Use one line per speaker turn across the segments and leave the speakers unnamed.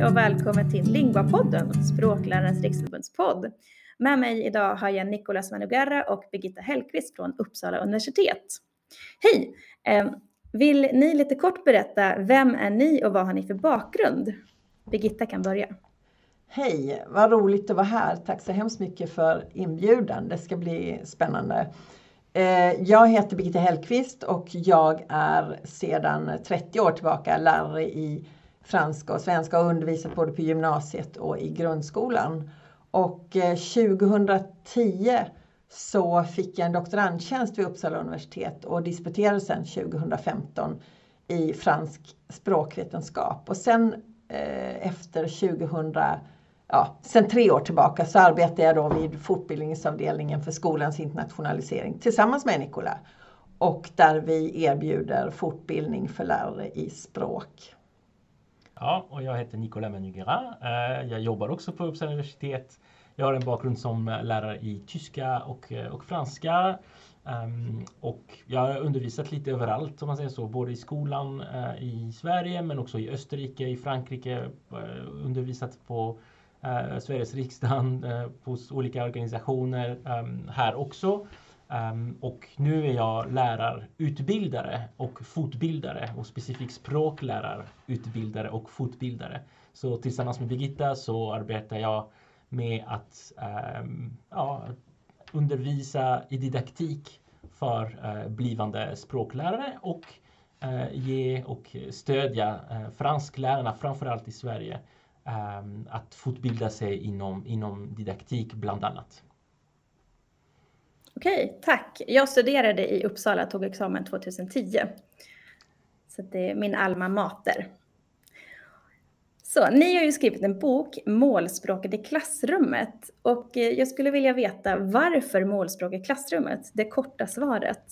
Hej och välkommen till Lingvapodden, Språklärarens riksförbundspodd. Med mig idag har jag Nicolas Manugarra och Birgitta Hellqvist från Uppsala universitet. Hej! Ehm, vill ni lite kort berätta, vem är ni och vad har ni för bakgrund? Birgitta kan börja.
Hej, vad roligt att vara här. Tack så hemskt mycket för inbjudan. Det ska bli spännande. Ehm, jag heter Birgitta Hellqvist och jag är sedan 30 år tillbaka lärare i franska och svenska och undervisat både på gymnasiet och i grundskolan. Och eh, 2010 så fick jag en doktorandtjänst vid Uppsala universitet och disputerade sedan 2015 i fransk språkvetenskap. Och sen eh, efter 2000 ja, sen tre år tillbaka så arbetar jag då vid fortbildningsavdelningen för skolans internationalisering tillsammans med Nicola. Och där vi erbjuder fortbildning för lärare i språk.
Ja, och jag heter Nicolas Menugera. Eh, jag jobbar också på Uppsala universitet. Jag har en bakgrund som lärare i tyska och, eh, och franska. Ehm, och jag har undervisat lite överallt om man säger så, både i skolan eh, i Sverige men också i Österrike, i Frankrike, undervisat på Sveriges riksdag, hos olika organisationer ehm, här också. Um, och nu är jag lärarutbildare och fortbildare och specifikt språklärarutbildare och fortbildare. Så tillsammans med Birgitta så arbetar jag med att um, ja, undervisa i didaktik för uh, blivande språklärare och uh, ge och stödja uh, fransklärarna, framförallt i Sverige, um, att fortbilda sig inom, inom didaktik bland annat.
Okej, tack. Jag studerade i Uppsala, tog examen 2010. Så det är min alma mater. Så, ni har ju skrivit en bok, Målspråket i klassrummet. Och eh, jag skulle vilja veta varför målspråk i klassrummet? Det korta svaret.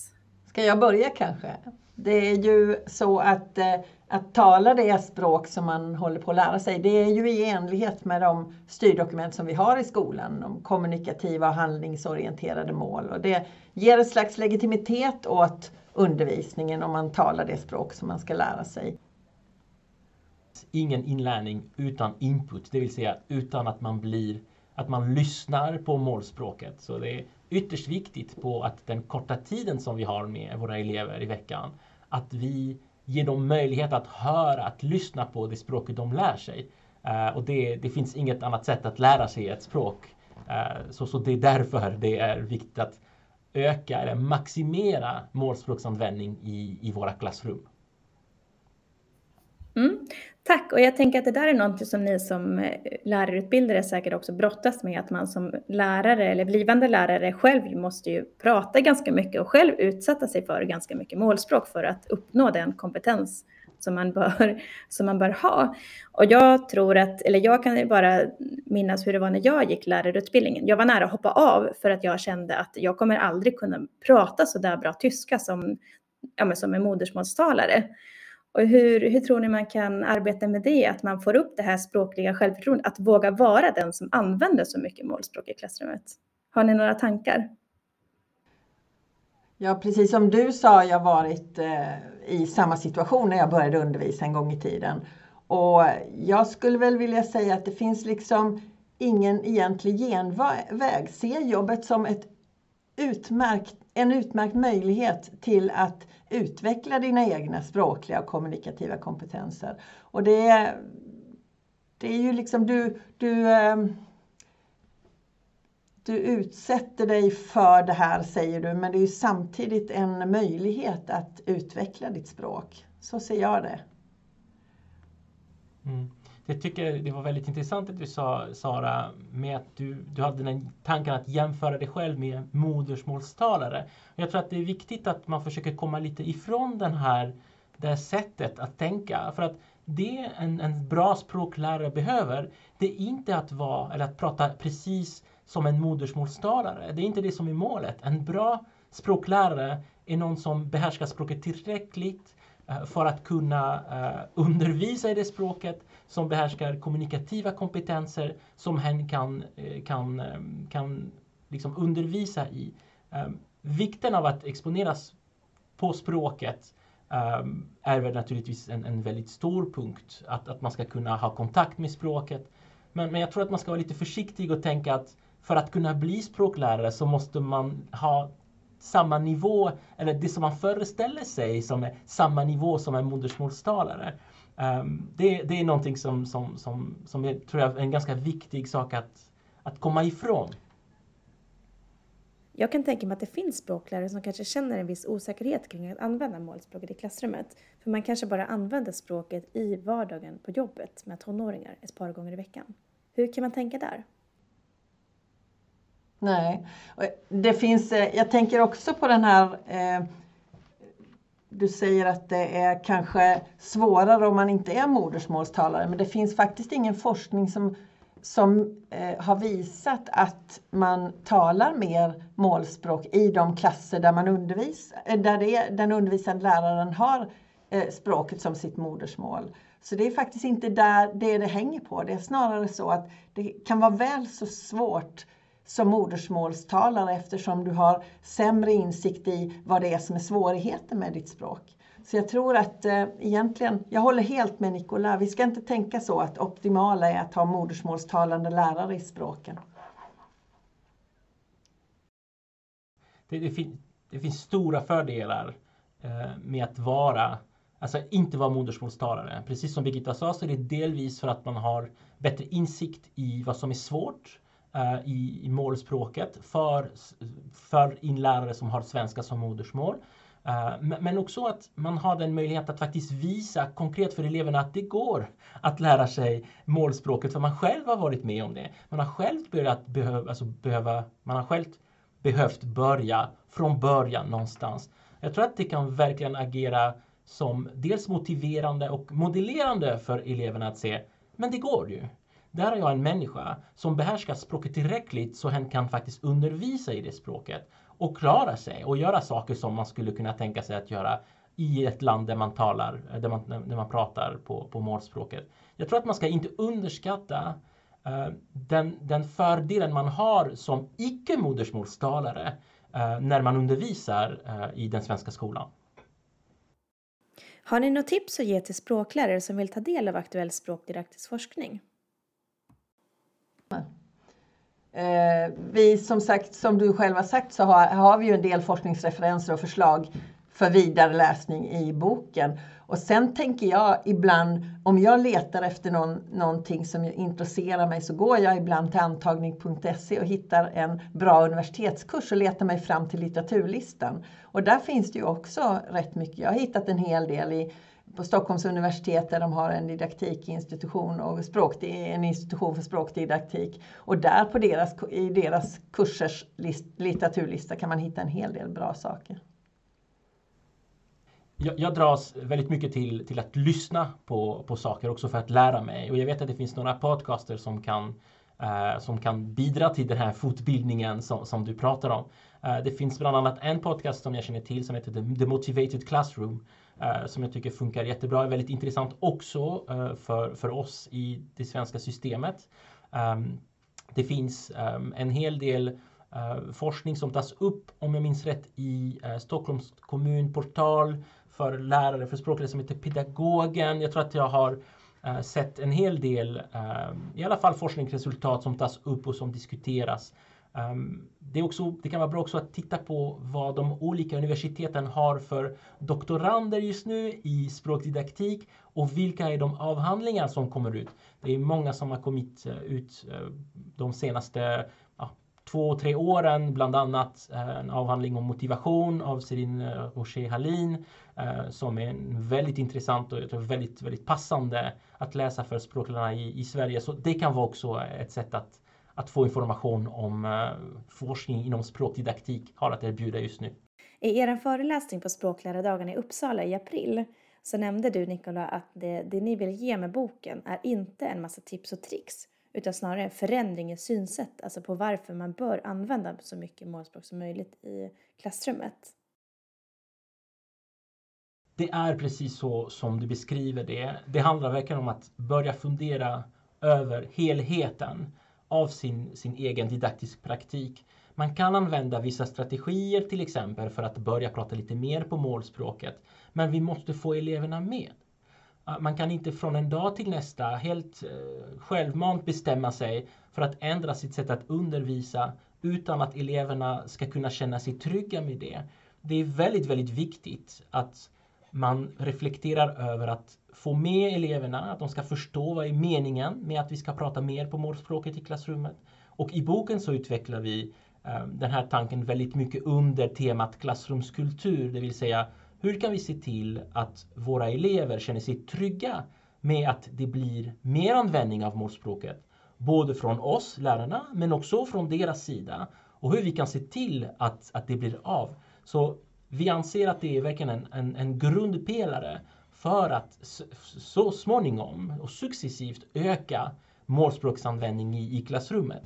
Ska jag börja kanske? Det är ju så att, eh, att tala det språk som man håller på att lära sig, det är ju i enlighet med de styrdokument som vi har i skolan, de kommunikativa och handlingsorienterade mål. Och det ger ett slags legitimitet åt undervisningen om man talar det språk som man ska lära sig.
Ingen inlärning utan input, det vill säga utan att man blir att man lyssnar på målspråket. Så det är ytterst viktigt på att den korta tiden som vi har med våra elever i veckan att vi ge dem möjlighet att höra, att lyssna på det språket de lär sig. Uh, och det, det, finns inget annat sätt att lära sig ett språk. Uh, så, så det är därför det är viktigt att öka eller maximera målspråksanvändning i, i våra klassrum.
Mm. Tack, och jag tänker att det där är någonting som ni som eh, lärarutbildare säkert också brottas med, att man som lärare eller blivande lärare själv måste ju prata ganska mycket och själv utsätta sig för ganska mycket målspråk för att uppnå den kompetens som man bör, som man bör ha. Och jag tror att, eller jag kan bara minnas hur det var när jag gick lärarutbildningen. Jag var nära att hoppa av för att jag kände att jag kommer aldrig kunna prata så där bra tyska som, ja, som en modersmålstalare. Och hur, hur tror ni man kan arbeta med det, att man får upp det här språkliga självförtroendet, att våga vara den som använder så mycket målspråk i klassrummet? Har ni några tankar?
Ja, precis som du sa har jag varit eh, i samma situation när jag började undervisa en gång i tiden. Och jag skulle väl vilja säga att det finns liksom ingen egentlig genväg. Se jobbet som ett utmärkt, en utmärkt möjlighet till att utveckla dina egna språkliga och kommunikativa kompetenser. Och det är, det är ju liksom du, du, ehm, du utsätter dig för det här säger du, men det är ju samtidigt en möjlighet att utveckla ditt språk. Så ser jag det.
Mm. Jag tycker det var väldigt intressant att du sa Sara med att du, du hade den tanken att jämföra dig själv med modersmålstalare. Jag tror att det är viktigt att man försöker komma lite ifrån den här, det här sättet att tänka. För att det en, en bra språklärare behöver, det är inte att vara eller att prata precis som en modersmålstalare. Det är inte det som är målet. En bra språklärare är någon som behärskar språket tillräckligt eh, för att kunna eh, undervisa i det språket, som behärskar kommunikativa kompetenser som hen kan, eh, kan, eh, kan liksom undervisa i. Ehm, vikten av att exponeras på språket ehm, är väl naturligtvis en, en väldigt stor punkt. Att, att man ska kunna ha kontakt med språket. Men, men jag tror att man ska vara lite försiktig och tänka att för att kunna bli språklärare så måste man ha samma nivå, eller det som man föreställer sig som är samma nivå som en modersmålstalare. Um, det, det, är någonting som, som, som, som jag tror jag är en ganska viktig sak att, att komma ifrån.
Jag kan tänka mig att det finns språklärare som kanske känner en viss osäkerhet kring att använda målspråket i klassrummet. För man kanske bara använder språket i vardagen på jobbet med tonåringar ett par gånger i veckan. Hur kan man tänka där?
Nej, det finns, eh, jag tänker också på den här eh, du säger att det är kanske svårare om man inte är modersmålstalare men det finns faktiskt ingen forskning som, som eh, har visat att man talar mer målspråk i de klasser där, man undervis, eh, där det, den undervisande läraren har eh, språket som sitt modersmål. Så det är faktiskt inte där det det hänger på. Det är snarare så att det kan vara väl så svårt som modersmålstalare eftersom du har sämre insikt i vad det är som är svårigheten med ditt språk. Så jag tror att eh, egentligen, jag håller helt med Nicola, vi ska inte tänka så att optimala är att ha modersmålstalande lärare i språken.
Det, det, fin det finns stora fördelar eh, med att vara Alltså inte vara modersmålstalare. Precis som Birgitta sa så är det delvis för att man har bättre insikt i vad som är svårt Eh, i, i målspråket för, för inlärare som har svenska som modersmål. Eh, men också att man har den möjlighet att faktiskt visa konkret för eleverna att det går att lära sig målspråket för man själv har varit med om det. Man har själv börjat behöva, alltså behöva, man har själv behövt börja från början någonstans. Jag tror att det kan verkligen agera som dels motiverande och modellerande för eleverna att se, men det går ju. Där har jag en människa som behärskar språket tillräckligt så hen kan faktiskt undervisa i det språket och klara sig och göra saker som man skulle kunna tänka sig att göra i ett land där man talar, där man, där man pratar på, på målspråket. Jag tror att man ska inte underskatta uh, den, den fördelen man har som icke-modersmålstalare uh, när man undervisar uh, i den svenska skolan.
Har ni något tips att ge till språklärare som vill ta del av aktuell språkdidaktisk forskning?
Eh, vi som sagt, som du själv har sagt, så har, har vi ju en del forskningsreferenser och förslag för vidare läsning i boken. Och sen tänker jag ibland, om jag letar efter någon, någonting som intresserar mig så går jag ibland till antagning.se och hittar en bra universitetskurs och letar mig fram till litteraturlistan. Och där finns det ju också rätt mycket. Jag har hittat en hel del i på Stockholms universitet där de har en didaktikinstitution och språk, en institution för språkdidaktik. Och där på deras, i deras kursers list, litteraturlista kan man hitta en hel del bra saker.
Jag, jag dras väldigt mycket till, till att lyssna på, på saker också för att lära mig. Och jag vet att det finns några podcaster som kan, eh, som kan bidra till den här fortbildningen som, som du pratar om. Eh, det finns bland annat en podcast som jag känner till som heter The, The Motivated Classroom Eh, som jag tycker funkar jättebra. Är väldigt intressant också eh, för, för oss i det svenska systemet. Ehm, det finns ehm, en hel del eh, forskning som tas upp, om jag minns rätt, i Stockholms kommunportal för lärare för språklärare som heter Pedagogen. Jag tror att jag har sett en hel del, ehm, i alla fall forskningsresultat som tas upp och som diskuteras Ehm, det, är också, det kan vara bra också att titta på vad de olika universiteten har för doktorander just nu i språkdidaktik och vilka är de avhandlingar som kommer ut. Det är många som har kommit eh, ut eh, de senaste ja, två, tre åren, bland annat eh, en avhandling om motivation av Serin Rocher Hallin som är väldigt intressant och jag tror väldigt, väldigt passande att läsa för språklärarna i, i Sverige. Så det kan vara också ett sätt att att få information om eh, forskning inom språkdidaktik har att erbjuda just nu.
I er föreläsning på språklärardagen i Uppsala i april så nämnde du Nicola att det, det ni vill ge med boken är inte en massa tips och tricks utan snarare en förändring i synsätt, alltså på varför man bör använda så mycket målspråk som möjligt i klassrummet.
Det är precis så som du beskriver det. Det handlar verkligen om att börja fundera över helheten av sin, sin egen didaktisk praktik. Man kan använda vissa strategier till exempel för att börja prata lite mer på målspråket. Men vi måste få eleverna med. Man kan inte från en dag till nästa helt eh, självmant bestämma sig för att ändra sitt sätt att undervisa utan att eleverna ska kunna känna sig trygga med det. Det är väldigt, väldigt viktigt att man reflekterar över att få med eleverna, att de ska förstå vad är meningen med att vi ska prata mer på målspråket i klassrummet. Och i boken så utvecklar vi ehm, den här tanken väldigt mycket under temat klassrumskultur, det vill säga hur kan vi se till att våra elever känner sig trygga med att det blir mer användning av målspråket? Både från oss lärarna men också från deras sida. Och hur vi kan se till att, att det blir av. Så vi anser att det är verkligen en, en, en grundpelare för att så småningom och successivt öka målspråksanvändning i, i klassrummet.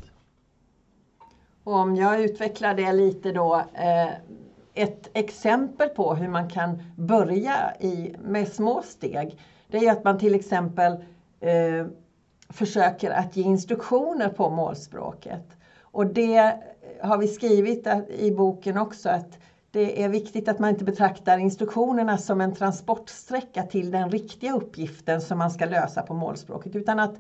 Och om jag utvecklar det lite då. Eh, ett exempel på hur man kan börja i, med små steg. Det är att man till exempel eh, försöker att ge instruktioner på målspråket. Och det har vi skrivit i boken också att det är viktigt att man inte betraktar instruktionerna som en transportsträcka till den riktiga uppgiften som man ska lösa på målspråket utan att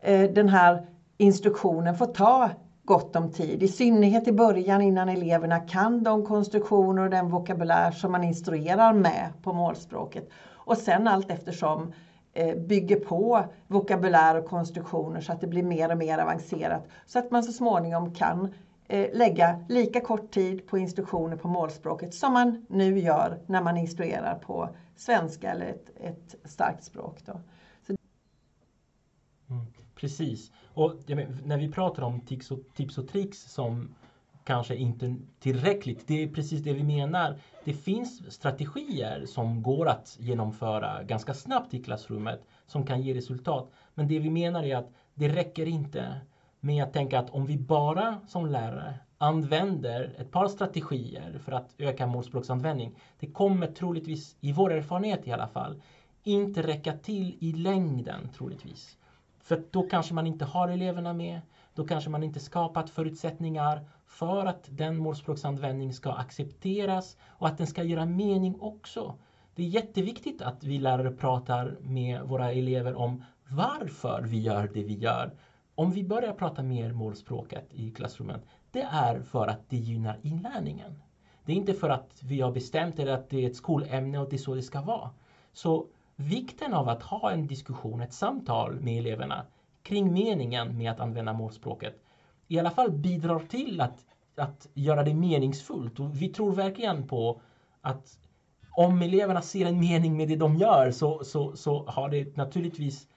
eh, den här instruktionen får ta gott om tid. I synnerhet i början innan eleverna kan de konstruktioner och den vokabulär som man instruerar med på målspråket. Och sen allt eftersom eh, bygger på vokabulär och konstruktioner så att det blir mer och mer avancerat. Så att man så småningom kan Eh, lägga lika kort tid på instruktioner på målspråket som man nu gör när man instruerar på svenska eller ett, ett starkt språk. Då.
Mm, precis. Och när vi pratar om tips och, tips och tricks som kanske inte tillräckligt, det är precis det vi menar. Det finns strategier som går att genomföra ganska snabbt i klassrummet som kan ge resultat. Men det vi menar är att det räcker inte men jag tänker att om vi bara som lärare använder ett par strategier för att öka målspråksanvändning. Det kommer troligtvis, i vår erfarenhet i alla fall, inte räcka till i längden troligtvis. För då kanske man inte har eleverna med. Då kanske man inte skapat förutsättningar för att den målspråksanvändning ska accepteras och att den ska göra mening också. Det är jätteviktigt att vi lärare pratar med våra elever om varför vi gör det vi gör. Om vi börjar prata mer målspråket i klassrummet, det är för att det gynnar inlärningen. Det är inte för att vi har bestämt eller att det är ett skolämne och det är så det ska vara. Så vikten av att ha en diskussion, ett samtal med eleverna kring meningen med att använda målspråket i alla fall bidrar till att, att göra det meningsfullt. Och vi tror verkligen på att om eleverna ser en mening med det de gör så, så, så har det naturligtvis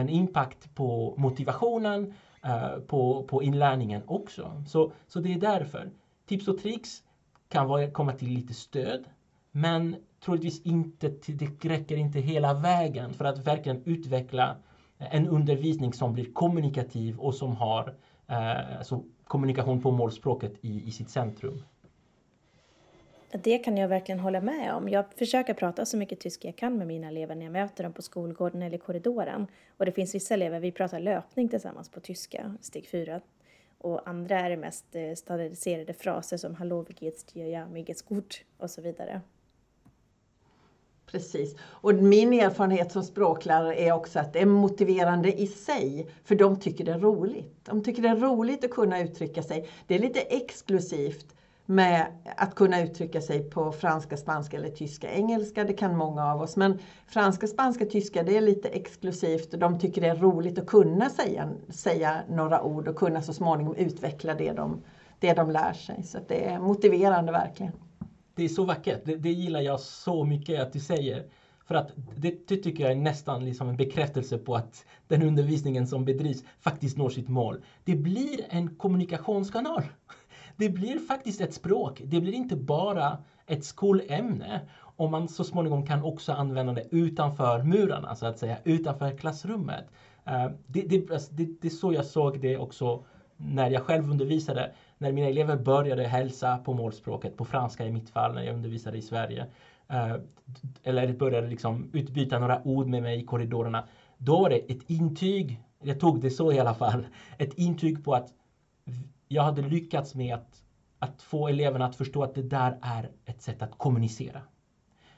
en impact på motivationen, uh, på, på inlärningen också. Så, så det är därför. Tips och tricks kan vara, komma till lite stöd. Men troligtvis inte, det räcker inte hela vägen för att verkligen utveckla eh, en undervisning som blir kommunikativ och som har eh, alltså kommunikation på målspråket i, i sitt centrum.
Det kan jag verkligen hålla med om. Jag försöker prata så mycket tyska jag kan med mina elever när jag möter dem på skolgården eller korridoren. Och det finns vissa elever, vi pratar löpning tillsammans på tyska, steg 4. Och andra är det mest eh, standardiserade fraser som Hallå, wie geht's dir? Ja, mir geht's gut och så vidare.
Precis. Och min erfarenhet som språklärare är också att det är motiverande i sig. För de tycker det är roligt. De tycker det är roligt att kunna uttrycka sig. Det är lite exklusivt med att kunna uttrycka sig på franska, spanska eller tyska. Engelska, det kan många av oss. Men franska, spanska, tyska, det är lite exklusivt. De tycker det är roligt att kunna säga, säga några ord och kunna så småningom utveckla det de, det de lär sig. Så det är motiverande verkligen
det är så vackert. Det, det, gillar jag så mycket att du säger. För att det, det, tycker jag är nästan liksom en bekräftelse på att den undervisningen som bedrivs faktiskt når sitt mål. Det blir en kommunikationskanal. Det blir faktiskt ett språk. Det blir inte bara ett skolämne. om man så småningom kan också använda det utanför murarna, så att säga, utanför klassrummet. Eh, det, det, alltså, det, det är så jag såg det också när jag själv undervisade när mina elever började hälsa på målspråket, på franska i mitt fall när jag undervisade i Sverige, eh, eller började liksom utbyta några ord med mig i korridorerna, då var det ett intyg, jag tog det så i alla fall, ett intyg på att jag hade lyckats med att, att få eleverna att förstå att det där är ett sätt att kommunicera.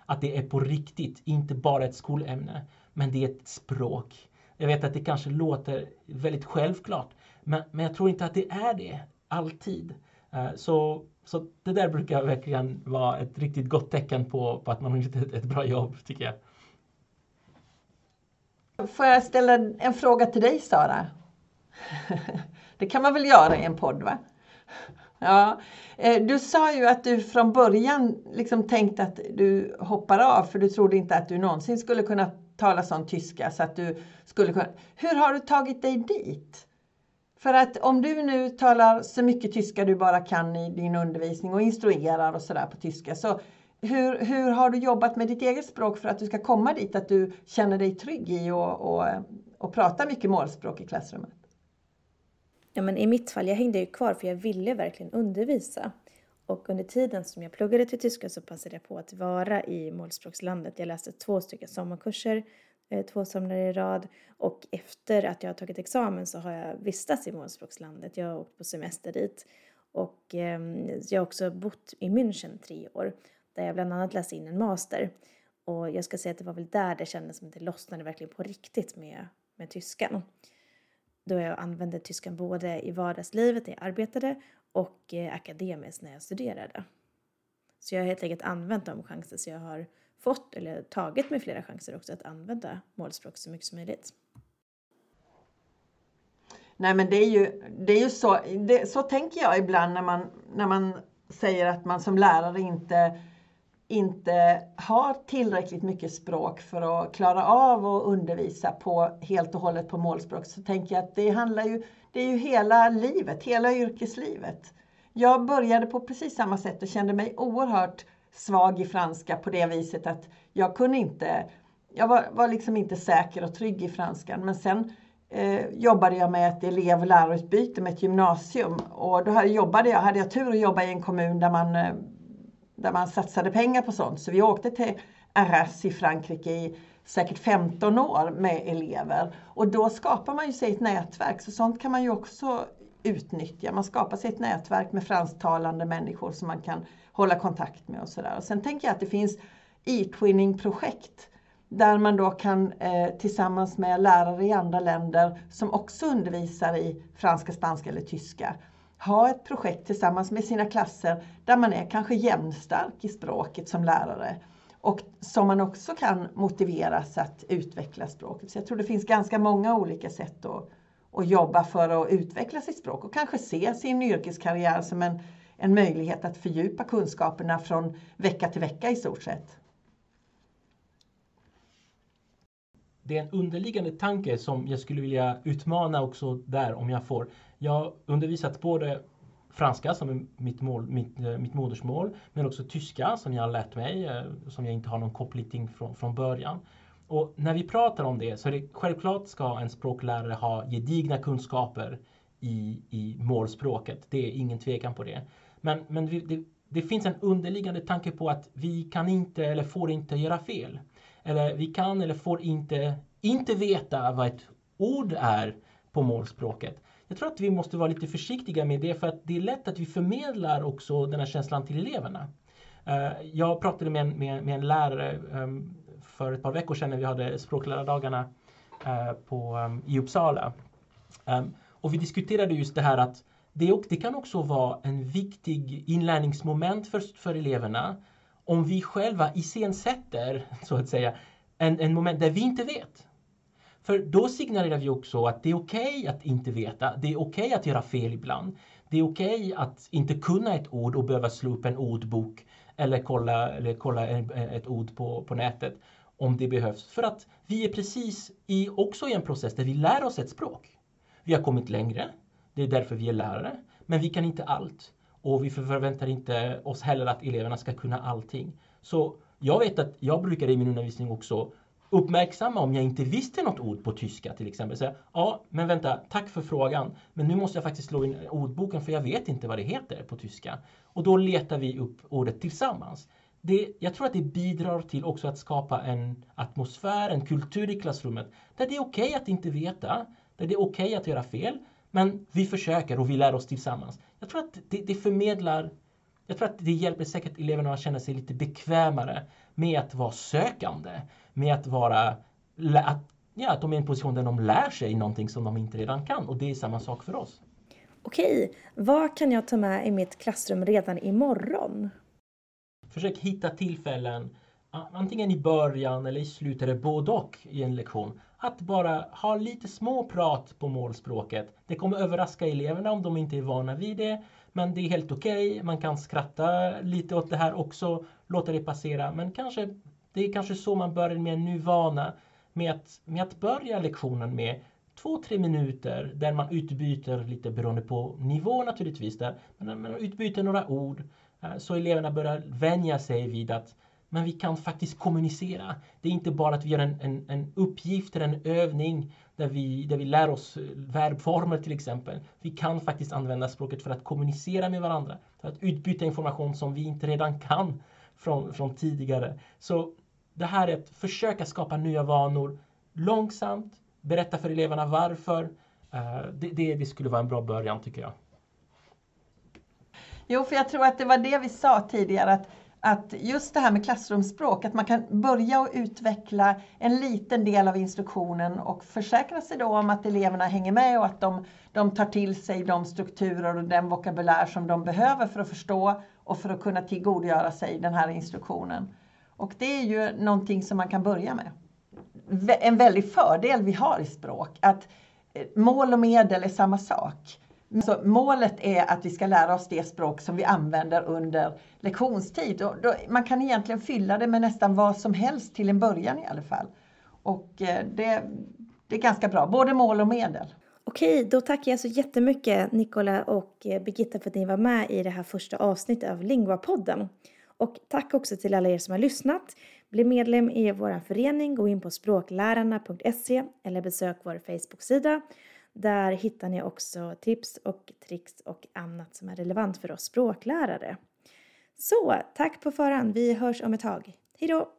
att det är på riktigt, inte bara ett skolämne, men det är ett språk. Jag vet att det kanske låter väldigt självklart, men, men jag tror inte att det är det alltid. Eh, så, så det där brukar verkligen vara ett riktigt gott tecken på, på att man har gjort ett, ett bra jobb, tycker jag.
Får jag ställa en fråga till dig Sara? Det kan man väl göra i en podd va? Ja, eh, du sa ju att du från början liksom tänkte att du hoppar av för du trodde inte att du någonsin skulle kunna tala sån tyska så att du skulle kunna... Hur har du tagit dig dit? För att om du nu talar så mycket tyska du bara kan i din undervisning och instruerar och sådär på tyska så hur, hur har du jobbat med ditt eget språk för att du ska komma dit att du känner dig trygg i och, och, och prata mycket målspråk i klassrummet?
Ja, men I mitt fall, jag hängde ju kvar för jag ville verkligen undervisa. Och under tiden som jag pluggade till tyska så passade jag på att vara i målspråkslandet. Jag läste två stycken sommarkurser, eh, två somrar i rad. Och efter att jag har tagit examen så har jag vistats i målspråkslandet. Jag har åkt på semester dit. Och ehm, jag har också bott i München tre år där jag bland annat läste in en master. Och jag ska säga att det var väl där det kändes som att det lossnade verkligen på riktigt med, med tyskan. Då jag använde tyskan både i vardagslivet när jag arbetade och eh, akademiskt när jag studerade. Så jag har helt enkelt använt de chanser så jag har fått, eller tagit mig flera chanser också att använda målspråk så mycket som möjligt.
Nej men det är ju, det är ju så, det, så tänker jag ibland när man, när man säger att man som lärare inte inte har tillräckligt mycket språk för att klara av att undervisa på helt och hållet på målspråk så tänker jag att det handlar ju, det är ju hela livet, hela yrkeslivet. Jag började på precis samma sätt och kände mig oerhört svag i franska på det viset att jag kunde inte, jag var, var liksom inte säker och trygg i franskan men sen eh, jobbade jag med ett elev och lärarutbyte med ett gymnasium och då hade, jobbade jag, hade jag tur att jobba i en kommun där man eh, där man satsade pengar på sånt. Så vi åkte till Arras i Frankrike i säkert 15 år med elever. Och då skapar man ju sig ett nätverk, så sånt kan man ju också utnyttja. Man skapar sig ett nätverk med fransktalande människor som man kan hålla kontakt med och sådär. Sen tänker jag att det finns e-twinning-projekt där man då kan eh, tillsammans med lärare i andra länder som också undervisar i franska, spanska eller tyska ha ett projekt tillsammans med sina klasser där man är kanske jämnstark i språket som lärare och som man också kan motiveras att utveckla språket. Så jag tror det finns ganska många olika sätt att, att jobba för att utveckla sitt språk och kanske se sin yrkeskarriär som en, en möjlighet att fördjupa kunskaperna från vecka till vecka i stort sett.
Det är en underliggande tanke som jag skulle vilja utmana också där om jag får. Jag har undervisat både franska som är mitt, mål, mitt, eh, mitt modersmål men också tyska som jag har lärt mig eh, som jag inte har någon koppling till från, från början. Och när vi pratar om det så är det självklart ska en språklärare ha gedigna kunskaper i, i målspråket. Det är ingen tvekan på det. Men, men det, det finns en underliggande tanke på att vi kan inte eller får inte göra fel. Eller vi kan eller får inte inte veta vad ett ord är på målspråket. Jag tror att vi måste vara lite försiktiga med det för att det är lätt att vi förmedlar också den här känslan till eleverna. Eh, jag pratade med en, med, med en lärare ehm, för ett par veckor sedan när vi hade språklärardagarna eh, på, ehm, i Uppsala. Ehm, och vi diskuterade just det här att det, det kan också vara en viktig inlärningsmoment för, för eleverna om vi själva iscensätter, så att säga, en, en moment där vi inte vet. För då signalerar vi också att det är okej okay att inte veta. Det är okej okay att göra fel ibland. Det är okej okay att inte kunna ett ord och behöva slå upp en ordbok eller kolla, eller kolla ett ord på, på nätet om det behövs. För att vi är precis i, också i en process där vi lär oss ett språk. Vi har kommit längre. Det är därför vi är lärare. Men vi kan inte allt. Och vi förväntar inte oss heller att eleverna ska kunna allting. Så jag vet att jag brukar i min undervisning också uppmärksamma om jag inte visste något ord på tyska till exempel. Säga, ja, men vänta, tack för frågan. Men nu måste jag faktiskt slå in ordboken för jag vet inte vad det heter på tyska. Och då letar vi upp ordet tillsammans. Det, jag tror att det bidrar till också att skapa en atmosfär, en kultur i klassrummet där det är okej okay att inte veta, där det är okej okay att göra fel, men vi försöker och vi lär oss tillsammans. Jag tror att det, det förmedlar jag tror att det hjälper säkert eleverna att känna sig lite bekvämare med att vara sökande, med att vara att, ja, att de är i en position där de lär sig någonting som de inte redan kan och det är samma sak för oss.
Okej, vad kan jag ta med i mitt klassrum redan imorgon?
Försök hitta tillfällen, antingen i början eller i slutet eller både och i en lektion. Att bara ha lite småprat på målspråket. Det kommer överraska eleverna om de inte är vana vid det. Men det är helt okej. Okay. Man kan skratta lite åt det här också, låta det passera. Men kanske, det är kanske så man börjar med en ny vana. Med att, med att börja lektionen med två, tre minuter där man utbyter lite beroende på nivå naturligtvis. Där, men man utbyter några ord eh, så eleverna börjar vänja sig vid att men vi kan faktiskt kommunicera. Det är inte bara att vi gör en, en, en uppgift eller en övning där vi, där vi lär oss eh, verbformer till exempel. Vi kan faktiskt använda språket för att kommunicera med varandra. För att utbyta information som vi inte redan kan från, från tidigare. Så det här är att försöka skapa nya vanor långsamt, berätta för eleverna varför. Eh, det, det, det skulle vara en bra början tycker jag.
Jo, för jag tror att det var det vi sa tidigare att att just det här med klassrumsspråk, att man kan börja och utveckla en liten del av instruktionen och försäkra sig då om att eleverna hänger med och att de, de tar till sig de strukturer och den vokabulär som de behöver för att förstå och för att kunna tillgodogöra sig den här instruktionen. Och det är ju någonting som man kan börja med. En väldig fördel vi har i språk, att eh, mål och medel är samma sak. Så målet är att vi ska lära oss det språk som vi använder under lektionstid. Och då, man kan egentligen fylla det med nästan vad som helst till en början i alla fall. Och eh, det, det är ganska bra, både mål och medel.
Okej, då tackar jag så jättemycket Nicola och eh, Birgitta för att ni var med i det här första avsnittet av Lingua-podden. Och tack också till alla er som har lyssnat. Bli medlem i vår förening, gå in på språklärarna.se eller besök vår Facebook-sida där hittar ni också tips och tricks och annat som är relevant för oss språklärare. Så tack på förhand, vi hörs om ett tag. Hejdå!